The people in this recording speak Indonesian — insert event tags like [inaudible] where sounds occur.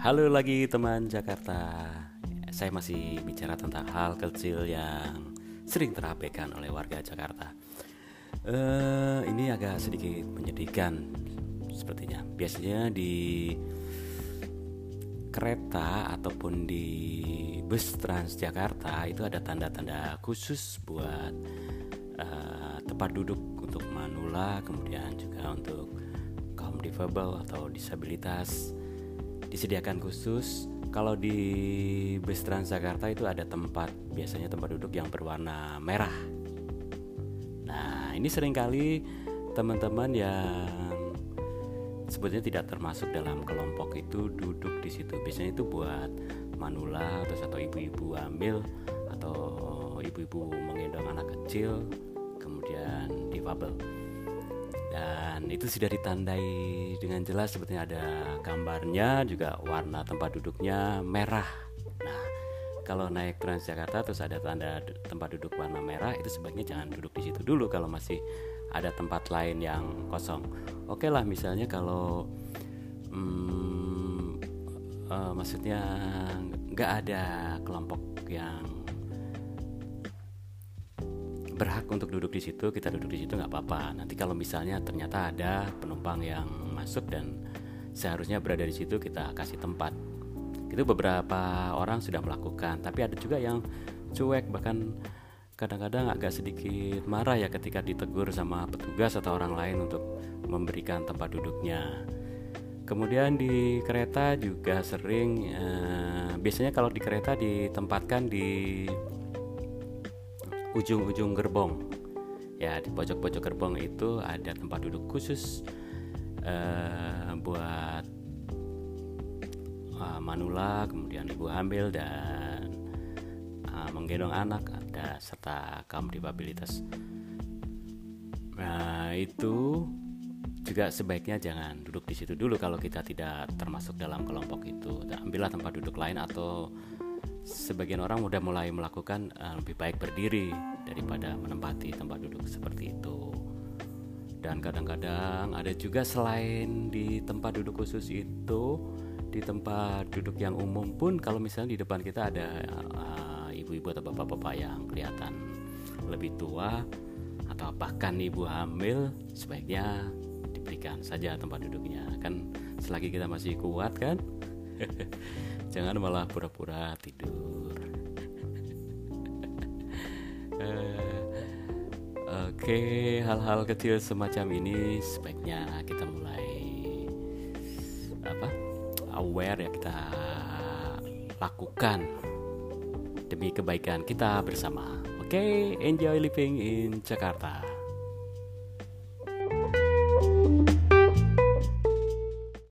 Halo lagi teman Jakarta. Saya masih bicara tentang hal kecil yang sering terabaikan oleh warga Jakarta. Uh, ini agak sedikit menyedihkan sepertinya. Biasanya di kereta ataupun di bus Transjakarta itu ada tanda-tanda khusus buat uh, tempat duduk untuk manula, kemudian juga untuk kaum difabel atau disabilitas disediakan khusus kalau di bus Transjakarta itu ada tempat biasanya tempat duduk yang berwarna merah. Nah, ini sering kali teman-teman yang sebetulnya tidak termasuk dalam kelompok itu duduk di situ. Biasanya itu buat manula atau atau ibu-ibu hamil atau ibu-ibu menggendong anak kecil, kemudian difabel dan itu sudah ditandai dengan jelas sebetulnya ada gambarnya juga warna tempat duduknya merah. Nah kalau naik Transjakarta terus ada tanda tempat duduk warna merah itu sebaiknya jangan duduk di situ dulu kalau masih ada tempat lain yang kosong. Oke lah misalnya kalau hmm, uh, maksudnya nggak ada kelompok yang berhak untuk duduk di situ kita duduk di situ nggak apa-apa. Nanti kalau misalnya ternyata ada penumpang yang masuk dan seharusnya berada di situ kita kasih tempat. Itu beberapa orang sudah melakukan tapi ada juga yang cuek bahkan kadang-kadang agak sedikit marah ya ketika ditegur sama petugas atau orang lain untuk memberikan tempat duduknya. Kemudian di kereta juga sering eh, biasanya kalau di kereta ditempatkan di ujung-ujung gerbong. Ya di pojok-pojok gerbong itu ada tempat duduk khusus uh, buat uh, manula kemudian ibu hamil dan uh, menggendong anak ada serta kaum difabilitas nah itu juga sebaiknya jangan duduk di situ dulu kalau kita tidak termasuk dalam kelompok itu. Ambillah tempat duduk lain atau sebagian orang udah mulai melakukan uh, lebih baik berdiri daripada menempati tempat duduk seperti itu. Dan kadang-kadang ada juga selain di tempat duduk khusus itu, di tempat duduk yang umum pun kalau misalnya di depan kita ada uh, ibu-ibu atau bapak-bapak yang kelihatan lebih tua atau bahkan ibu hamil, sebaiknya diberikan saja tempat duduknya. Kan selagi kita masih kuat kan? [laughs] jangan malah pura-pura tidur oke hal-hal kecil semacam ini sebaiknya kita mulai apa aware ya kita lakukan demi kebaikan kita bersama. Oke enjoy living in Jakarta